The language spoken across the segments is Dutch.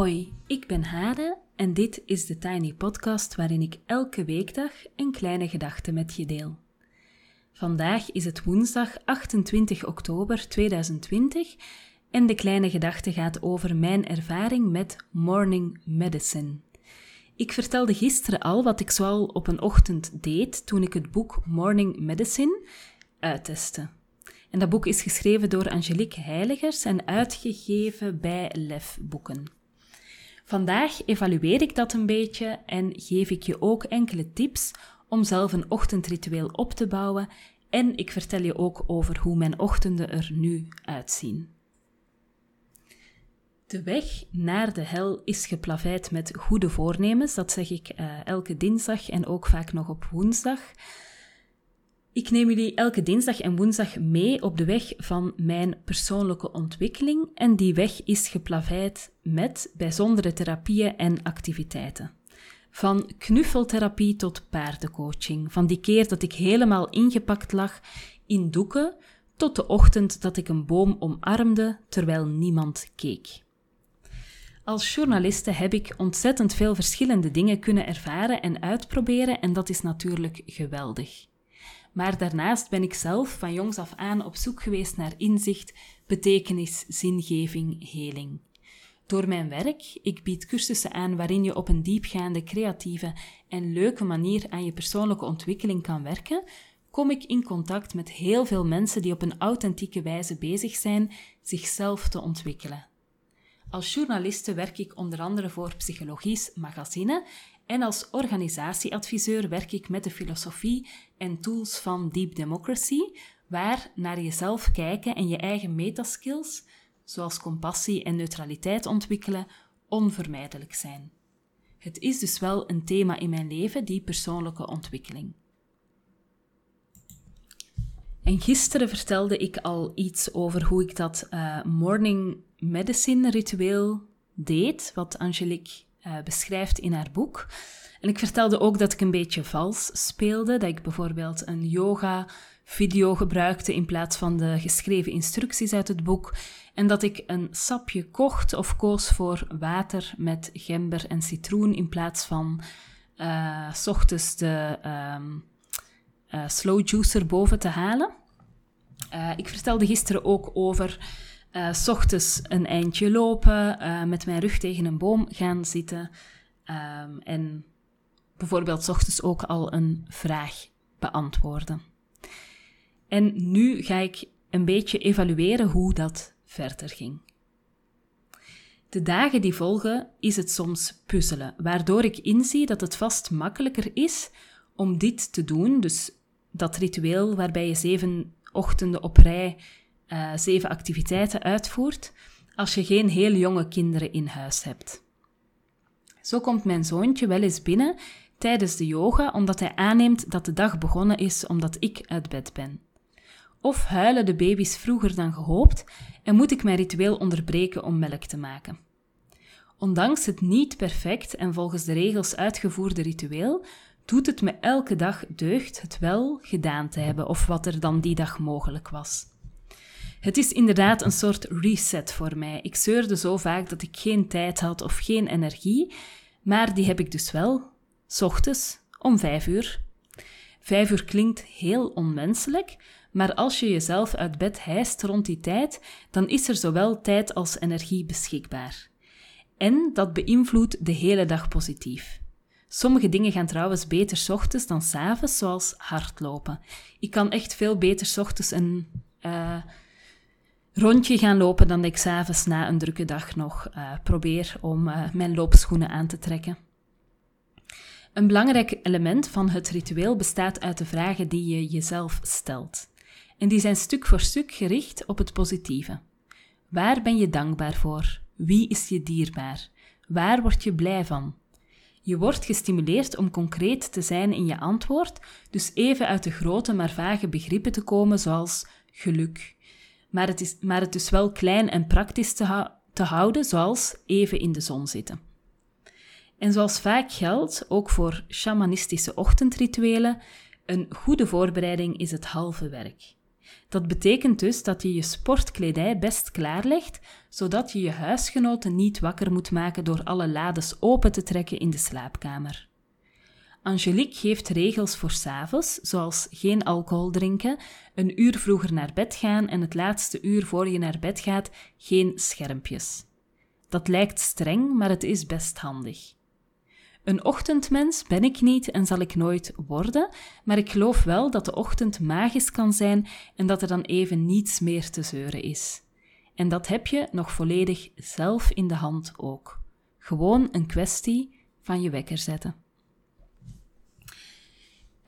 Hoi, ik ben Hade en dit is de Tiny Podcast waarin ik elke weekdag een kleine gedachte met je deel. Vandaag is het woensdag 28 oktober 2020 en de kleine gedachte gaat over mijn ervaring met morning medicine. Ik vertelde gisteren al wat ik zoal op een ochtend deed toen ik het boek Morning Medicine uittestte. En dat boek is geschreven door Angelique Heiligers en uitgegeven bij Lef Boeken. Vandaag evalueer ik dat een beetje en geef ik je ook enkele tips om zelf een ochtendritueel op te bouwen en ik vertel je ook over hoe mijn ochtenden er nu uitzien. De weg naar de hel is geplaveid met goede voornemens, dat zeg ik uh, elke dinsdag en ook vaak nog op woensdag. Ik neem jullie elke dinsdag en woensdag mee op de weg van mijn persoonlijke ontwikkeling en die weg is geplaveid met bijzondere therapieën en activiteiten. Van knuffeltherapie tot paardencoaching, van die keer dat ik helemaal ingepakt lag in doeken, tot de ochtend dat ik een boom omarmde terwijl niemand keek. Als journaliste heb ik ontzettend veel verschillende dingen kunnen ervaren en uitproberen en dat is natuurlijk geweldig. Maar daarnaast ben ik zelf van jongs af aan op zoek geweest naar inzicht, betekenis, zingeving, heling. Door mijn werk, ik bied cursussen aan waarin je op een diepgaande, creatieve en leuke manier aan je persoonlijke ontwikkeling kan werken, kom ik in contact met heel veel mensen die op een authentieke wijze bezig zijn zichzelf te ontwikkelen. Als journaliste werk ik onder andere voor Psychologisch Magazine en als organisatieadviseur werk ik met de filosofie en tools van Deep Democracy, waar naar jezelf kijken en je eigen metaskills, zoals compassie en neutraliteit ontwikkelen, onvermijdelijk zijn. Het is dus wel een thema in mijn leven, die persoonlijke ontwikkeling. En gisteren vertelde ik al iets over hoe ik dat uh, morning medicine ritueel deed, wat Angelique uh, beschrijft in haar boek. En ik vertelde ook dat ik een beetje vals speelde, dat ik bijvoorbeeld een yoga-video gebruikte in plaats van de geschreven instructies uit het boek, en dat ik een sapje kocht of koos voor water met gember en citroen in plaats van uh, s ochtends de um, uh, slow juicer boven te halen. Ik vertelde gisteren ook over uh, s ochtends een eindje lopen, uh, met mijn rug tegen een boom gaan zitten um, en bijvoorbeeld s ochtends ook al een vraag beantwoorden. En nu ga ik een beetje evalueren hoe dat verder ging. De dagen die volgen is het soms puzzelen, waardoor ik inzie dat het vast makkelijker is om dit te doen, dus dat ritueel waarbij je zeven ochtenden op rij uh, zeven activiteiten uitvoert als je geen heel jonge kinderen in huis hebt. Zo komt mijn zoontje wel eens binnen tijdens de yoga omdat hij aanneemt dat de dag begonnen is omdat ik uit bed ben. Of huilen de baby's vroeger dan gehoopt en moet ik mijn ritueel onderbreken om melk te maken. Ondanks het niet perfect en volgens de regels uitgevoerde ritueel, doet het me elke dag deugd het wel gedaan te hebben of wat er dan die dag mogelijk was. Het is inderdaad een soort reset voor mij. Ik zeurde zo vaak dat ik geen tijd had of geen energie, maar die heb ik dus wel, s ochtends om vijf uur. Vijf uur klinkt heel onmenselijk, maar als je jezelf uit bed hijst rond die tijd, dan is er zowel tijd als energie beschikbaar. En dat beïnvloedt de hele dag positief. Sommige dingen gaan trouwens beter s ochtends dan s avonds, zoals hardlopen. Ik kan echt veel beter s ochtends een uh, rondje gaan lopen dan ik s'avonds na een drukke dag nog uh, probeer om uh, mijn loopschoenen aan te trekken. Een belangrijk element van het ritueel bestaat uit de vragen die je jezelf stelt. En die zijn stuk voor stuk gericht op het positieve. Waar ben je dankbaar voor? Wie is je dierbaar? Waar word je blij van? Je wordt gestimuleerd om concreet te zijn in je antwoord, dus even uit de grote maar vage begrippen te komen zoals geluk, maar het, is, maar het dus wel klein en praktisch te, te houden, zoals even in de zon zitten. En zoals vaak geldt, ook voor shamanistische ochtendrituelen, een goede voorbereiding is het halve werk. Dat betekent dus dat je je sportkledij best klaarlegt, zodat je je huisgenoten niet wakker moet maken door alle lades open te trekken in de slaapkamer. Angelique geeft regels voor s'avonds, zoals geen alcohol drinken, een uur vroeger naar bed gaan en het laatste uur voor je naar bed gaat geen schermpjes. Dat lijkt streng, maar het is best handig. Een ochtendmens ben ik niet en zal ik nooit worden, maar ik geloof wel dat de ochtend magisch kan zijn en dat er dan even niets meer te zeuren is. En dat heb je nog volledig zelf in de hand ook. Gewoon een kwestie van je wekker zetten.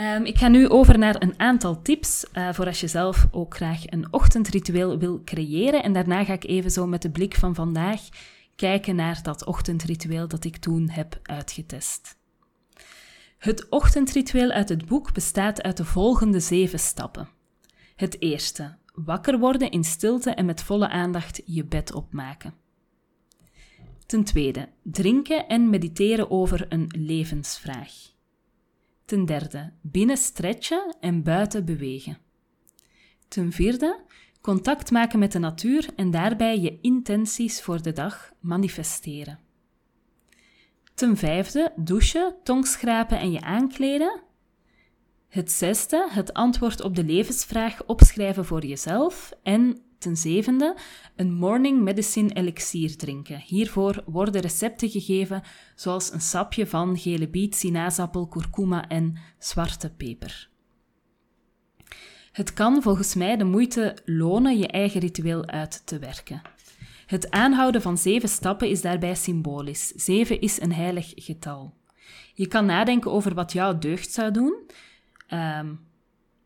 Um, ik ga nu over naar een aantal tips uh, voor als je zelf ook graag een ochtendritueel wil creëren. En daarna ga ik even zo met de blik van vandaag kijken naar dat ochtendritueel dat ik toen heb uitgetest. Het ochtendritueel uit het boek bestaat uit de volgende zeven stappen. Het eerste: wakker worden in stilte en met volle aandacht je bed opmaken. Ten tweede: drinken en mediteren over een levensvraag. Ten derde: binnen stretchen en buiten bewegen. Ten vierde: Contact maken met de natuur en daarbij je intenties voor de dag manifesteren. Ten vijfde, douchen, tongschrapen en je aankleden. Het zesde, het antwoord op de levensvraag opschrijven voor jezelf. En ten zevende, een morning medicine elixier drinken. Hiervoor worden recepten gegeven, zoals een sapje van gele biet, sinaasappel, kurkuma en zwarte peper. Het kan volgens mij de moeite lonen je eigen ritueel uit te werken. Het aanhouden van zeven stappen is daarbij symbolisch. Zeven is een heilig getal. Je kan nadenken over wat jouw deugd zou doen. Um,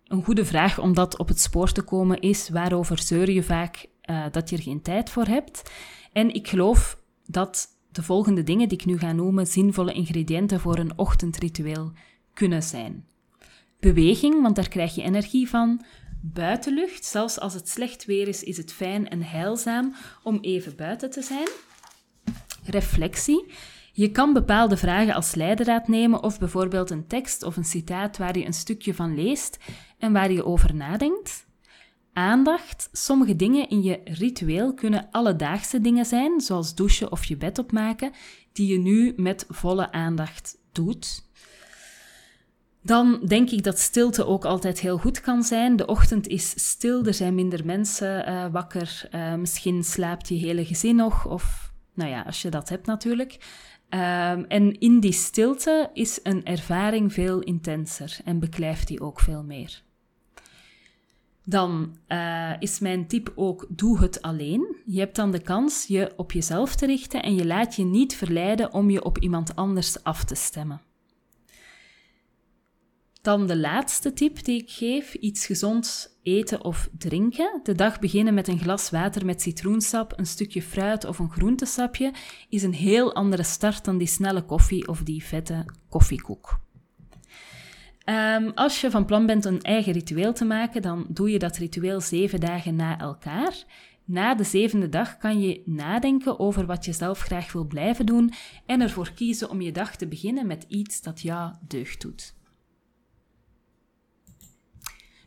een goede vraag om dat op het spoor te komen is: waarover zeur je vaak uh, dat je er geen tijd voor hebt? En ik geloof dat de volgende dingen die ik nu ga noemen zinvolle ingrediënten voor een ochtendritueel kunnen zijn. Beweging, want daar krijg je energie van. Buitenlucht, zelfs als het slecht weer is, is het fijn en heilzaam om even buiten te zijn. Reflectie. Je kan bepaalde vragen als leidraad nemen of bijvoorbeeld een tekst of een citaat waar je een stukje van leest en waar je over nadenkt. Aandacht. Sommige dingen in je ritueel kunnen alledaagse dingen zijn, zoals douchen of je bed opmaken, die je nu met volle aandacht doet. Dan denk ik dat stilte ook altijd heel goed kan zijn. De ochtend is stil, er zijn minder mensen uh, wakker. Uh, misschien slaapt je hele gezin nog, of nou ja, als je dat hebt natuurlijk. Um, en in die stilte is een ervaring veel intenser en beklijft die ook veel meer. Dan uh, is mijn tip ook: doe het alleen. Je hebt dan de kans je op jezelf te richten en je laat je niet verleiden om je op iemand anders af te stemmen. Dan de laatste tip die ik geef: iets gezonds eten of drinken. De dag beginnen met een glas water met citroensap, een stukje fruit of een groentesapje is een heel andere start dan die snelle koffie of die vette koffiekoek. Um, als je van plan bent een eigen ritueel te maken, dan doe je dat ritueel zeven dagen na elkaar. Na de zevende dag kan je nadenken over wat je zelf graag wil blijven doen en ervoor kiezen om je dag te beginnen met iets dat jou deugd doet.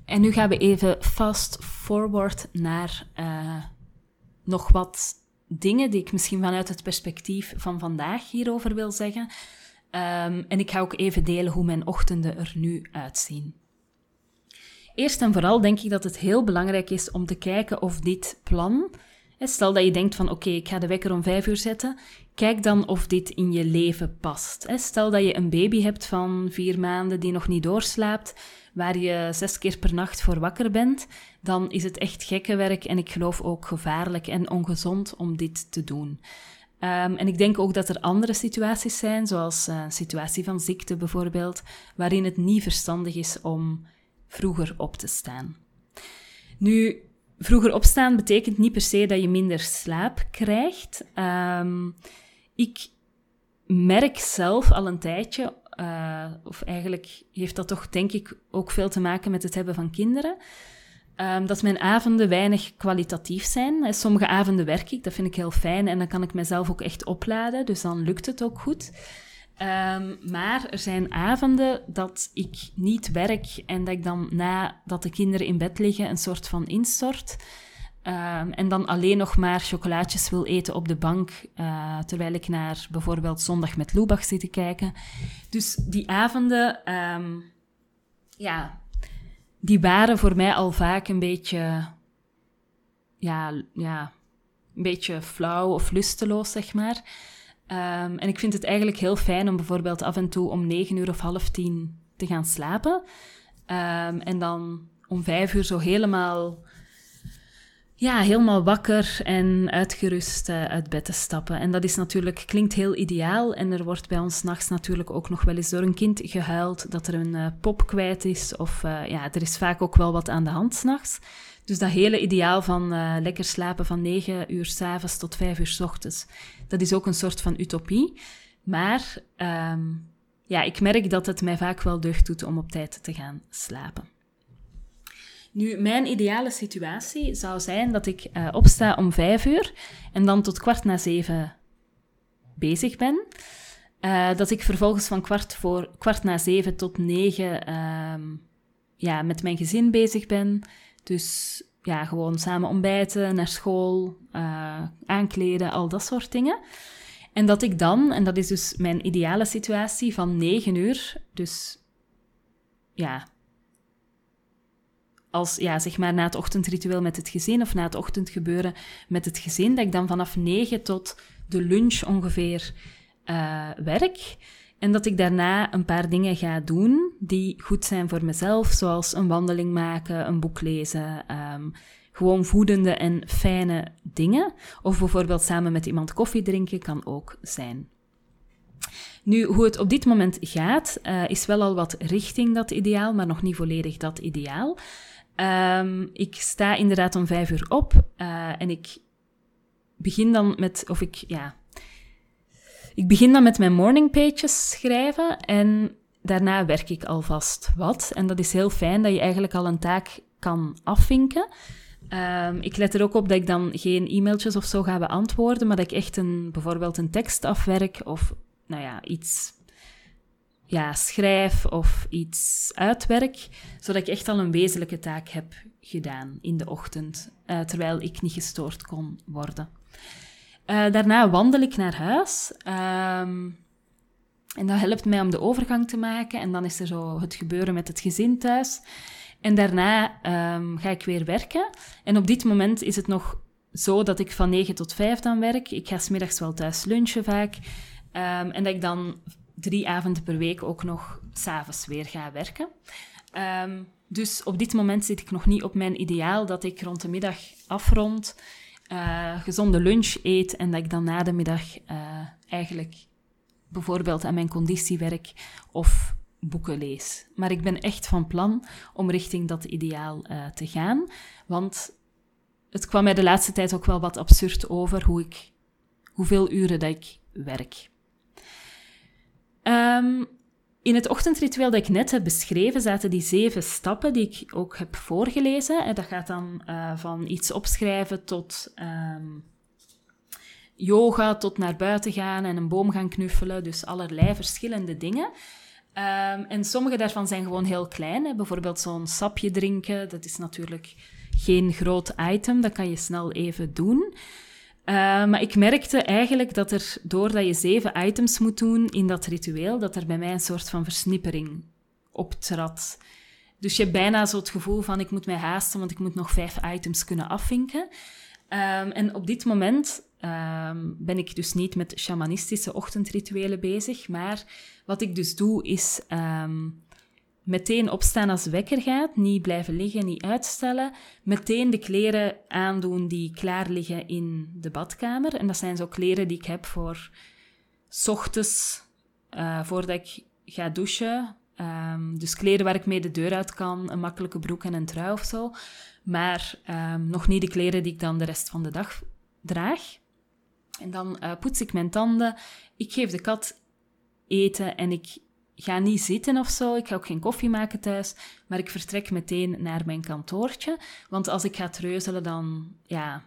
En nu gaan we even fast forward naar uh, nog wat dingen die ik misschien vanuit het perspectief van vandaag hierover wil zeggen. Um, en ik ga ook even delen hoe mijn ochtenden er nu uitzien. Eerst en vooral denk ik dat het heel belangrijk is om te kijken of dit plan, stel dat je denkt van oké, ik ga de wekker om vijf uur zetten, kijk dan of dit in je leven past. Stel dat je een baby hebt van vier maanden die nog niet doorslaapt, waar je zes keer per nacht voor wakker bent, dan is het echt gekke werk en ik geloof ook gevaarlijk en ongezond om dit te doen. Um, en ik denk ook dat er andere situaties zijn, zoals een situatie van ziekte bijvoorbeeld, waarin het niet verstandig is om vroeger op te staan. Nu, vroeger opstaan betekent niet per se dat je minder slaap krijgt. Um, ik merk zelf al een tijdje uh, of eigenlijk heeft dat toch, denk ik, ook veel te maken met het hebben van kinderen. Um, dat mijn avonden weinig kwalitatief zijn. Sommige avonden werk ik, dat vind ik heel fijn en dan kan ik mezelf ook echt opladen, dus dan lukt het ook goed. Ehm, maar er zijn avonden dat ik niet werk en dat ik dan nadat de kinderen in bed liggen een soort van instort. Um, en dan alleen nog maar chocolaatjes wil eten op de bank, uh, terwijl ik naar bijvoorbeeld Zondag met Lubach zit te kijken. Dus die avonden, ja, die waren voor mij al vaak een beetje, ja, ja, een beetje flauw of lusteloos, zeg maar. Um, en ik vind het eigenlijk heel fijn om bijvoorbeeld af en toe om negen uur of half tien te gaan slapen. Um, en dan om vijf uur zo helemaal ja, helemaal wakker en uitgerust uh, uit bed te stappen. En dat is natuurlijk, klinkt heel ideaal. En er wordt bij ons nachts natuurlijk ook nog wel eens door een kind gehuild dat er een uh, pop kwijt is. Of uh, ja, er is vaak ook wel wat aan de hand s'nachts. Dus dat hele ideaal van lekker slapen van 9 uur s'avonds tot 5 uur s ochtends, dat is ook een soort van utopie. Maar um, ja, ik merk dat het mij vaak wel deugd doet om op tijd te gaan slapen. Nu, mijn ideale situatie zou zijn dat ik uh, opsta om vijf uur en dan tot kwart na zeven bezig ben. Uh, dat ik vervolgens van kwart, voor, kwart na zeven tot negen uh, ja, met mijn gezin bezig ben. Dus ja, gewoon samen ontbijten, naar school, uh, aankleden, al dat soort dingen. En dat ik dan, en dat is dus mijn ideale situatie, van negen uur, dus ja, als, ja, zeg maar na het ochtendritueel met het gezin of na het ochtendgebeuren met het gezin, dat ik dan vanaf 9 tot de lunch ongeveer uh, werk. En dat ik daarna een paar dingen ga doen die goed zijn voor mezelf, zoals een wandeling maken, een boek lezen, um, gewoon voedende en fijne dingen. Of bijvoorbeeld samen met iemand koffie drinken kan ook zijn. Nu, hoe het op dit moment gaat, uh, is wel al wat richting dat ideaal, maar nog niet volledig dat ideaal. Um, ik sta inderdaad om vijf uur op uh, en ik begin dan met, of ik, ja, ik begin dan met mijn morning pages schrijven en daarna werk ik alvast wat. En dat is heel fijn dat je eigenlijk al een taak kan afvinken. Um, ik let er ook op dat ik dan geen e-mailtjes of zo ga beantwoorden, maar dat ik echt een, bijvoorbeeld een tekst afwerk of nou ja, iets ja, schrijf of iets uitwerk, zodat ik echt al een wezenlijke taak heb gedaan in de ochtend, uh, terwijl ik niet gestoord kon worden. Uh, daarna wandel ik naar huis. Um, en dat helpt mij om de overgang te maken. En dan is er zo het gebeuren met het gezin thuis. En daarna um, ga ik weer werken. En op dit moment is het nog zo dat ik van 9 tot 5 dan werk. Ik ga smiddags wel thuis lunchen vaak. Um, en dat ik dan drie avonden per week ook nog s'avonds weer ga werken. Um, dus op dit moment zit ik nog niet op mijn ideaal dat ik rond de middag afrond, uh, gezonde lunch eet en dat ik dan na de middag uh, eigenlijk bijvoorbeeld aan mijn conditie werk of boeken lees. Maar ik ben echt van plan om richting dat ideaal uh, te gaan, want het kwam mij de laatste tijd ook wel wat absurd over hoe ik, hoeveel uren dat ik werk. Um, in het ochtendritueel dat ik net heb beschreven zaten die zeven stappen die ik ook heb voorgelezen. En dat gaat dan uh, van iets opschrijven tot um, yoga, tot naar buiten gaan en een boom gaan knuffelen. Dus allerlei verschillende dingen. Um, en sommige daarvan zijn gewoon heel klein. Bijvoorbeeld zo'n sapje drinken, dat is natuurlijk geen groot item, dat kan je snel even doen. Uh, maar ik merkte eigenlijk dat er, doordat je zeven items moet doen in dat ritueel, dat er bij mij een soort van versnippering optrad. Dus je hebt bijna zo het gevoel van, ik moet mij haasten, want ik moet nog vijf items kunnen afvinken. Um, en op dit moment um, ben ik dus niet met shamanistische ochtendrituelen bezig, maar wat ik dus doe is um, meteen opstaan als wekker gaat, niet blijven liggen, niet uitstellen. Meteen de kleren aandoen die klaar liggen in de badkamer. En dat zijn zo kleren die ik heb voor ochtends, uh, voordat ik ga douchen. Um, dus kleren waar ik mee de deur uit kan, een makkelijke broek en een trui of zo. Maar um, nog niet de kleren die ik dan de rest van de dag draag. En dan uh, poets ik mijn tanden, ik geef de kat eten en ik ga niet zitten of zo. Ik ga ook geen koffie maken thuis. Maar ik vertrek meteen naar mijn kantoortje. Want als ik ga treuzelen, dan, ja,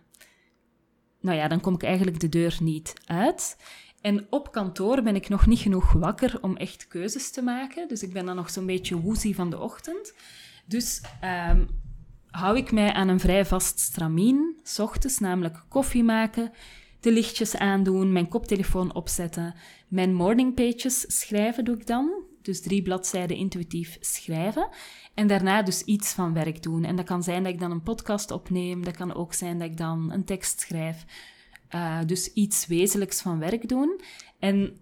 nou ja, dan kom ik eigenlijk de deur niet uit. En op kantoor ben ik nog niet genoeg wakker om echt keuzes te maken. Dus ik ben dan nog zo'n beetje woezie van de ochtend. Dus um, hou ik mij aan een vrij vast stramien, s ochtends, namelijk koffie maken, de lichtjes aandoen, mijn koptelefoon opzetten, mijn morning pages schrijven doe ik dan. Dus drie bladzijden intuïtief schrijven. En daarna dus iets van werk doen. En dat kan zijn dat ik dan een podcast opneem. Dat kan ook zijn dat ik dan een tekst schrijf. Uh, dus iets wezenlijks van werk doen. En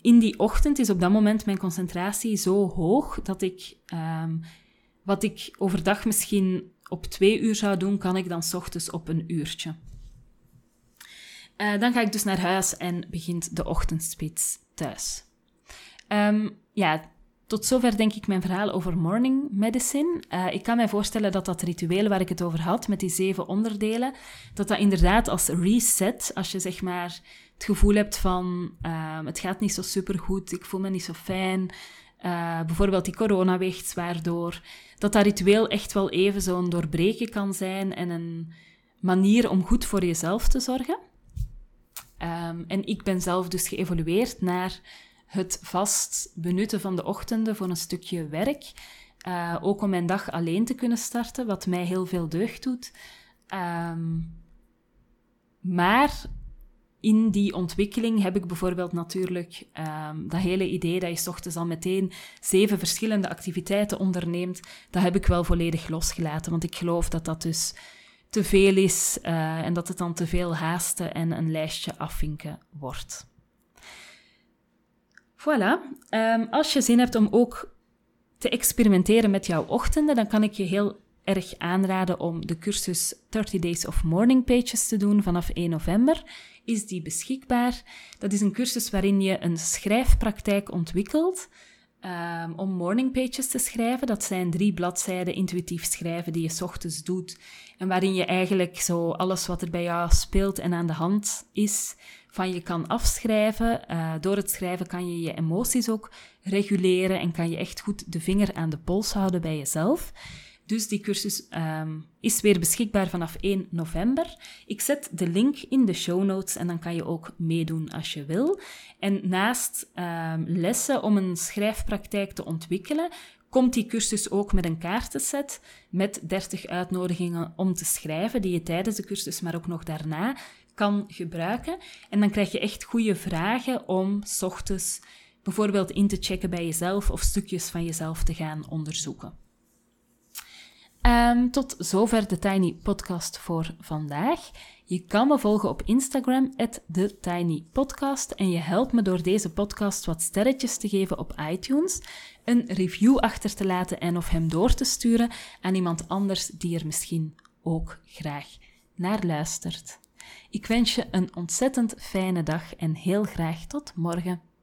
in die ochtend is op dat moment mijn concentratie zo hoog dat ik um, wat ik overdag misschien op twee uur zou doen, kan ik dan s ochtends op een uurtje. Uh, dan ga ik dus naar huis en begint de ochtendspits thuis. Um, ja, tot zover denk ik mijn verhaal over morning medicine. Uh, ik kan mij voorstellen dat dat ritueel waar ik het over had, met die zeven onderdelen, dat dat inderdaad als reset, als je zeg maar het gevoel hebt van uh, het gaat niet zo supergoed, ik voel me niet zo fijn, uh, bijvoorbeeld die corona weegt zwaar door, dat dat ritueel echt wel even zo'n doorbreken kan zijn en een manier om goed voor jezelf te zorgen. Um, en ik ben zelf dus geëvolueerd naar het vast benutten van de ochtenden voor een stukje werk. Uh, ook om mijn dag alleen te kunnen starten, wat mij heel veel deugd doet. Um, maar in die ontwikkeling heb ik bijvoorbeeld natuurlijk um, dat hele idee dat je ochtends al meteen zeven verschillende activiteiten onderneemt, dat heb ik wel volledig losgelaten. Want ik geloof dat dat dus te veel is uh, en dat het dan te veel haasten en een lijstje afvinken wordt. Voilà. Um, als je zin hebt om ook te experimenteren met jouw ochtenden, dan kan ik je heel erg aanraden om de cursus 30 Days of Morning Pages te doen vanaf 1 november. Is die beschikbaar? Dat is een cursus waarin je een schrijfpraktijk ontwikkelt um, om morning pages te schrijven. Dat zijn drie bladzijden intuïtief schrijven die je ochtends doet. En waarin je eigenlijk zo alles wat er bij jou speelt en aan de hand is, van je kan afschrijven. Uh, door het schrijven kan je je emoties ook reguleren en kan je echt goed de vinger aan de pols houden bij jezelf. Dus die cursus um, is weer beschikbaar vanaf 1 november. Ik zet de link in de show notes en dan kan je ook meedoen als je wil. En naast um, lessen om een schrijfpraktijk te ontwikkelen, komt die cursus ook met een kaartenset met 30 uitnodigingen om te schrijven, die je tijdens de cursus, maar ook nog daarna kan gebruiken. En dan krijg je echt goede vragen om ochtends bijvoorbeeld in te checken bij jezelf of stukjes van jezelf te gaan onderzoeken. Um, tot zover de Tiny Podcast voor vandaag. Je kan me volgen op Instagram, TheTinyPodcast. En je helpt me door deze podcast wat sterretjes te geven op iTunes, een review achter te laten en of hem door te sturen aan iemand anders die er misschien ook graag naar luistert. Ik wens je een ontzettend fijne dag en heel graag tot morgen.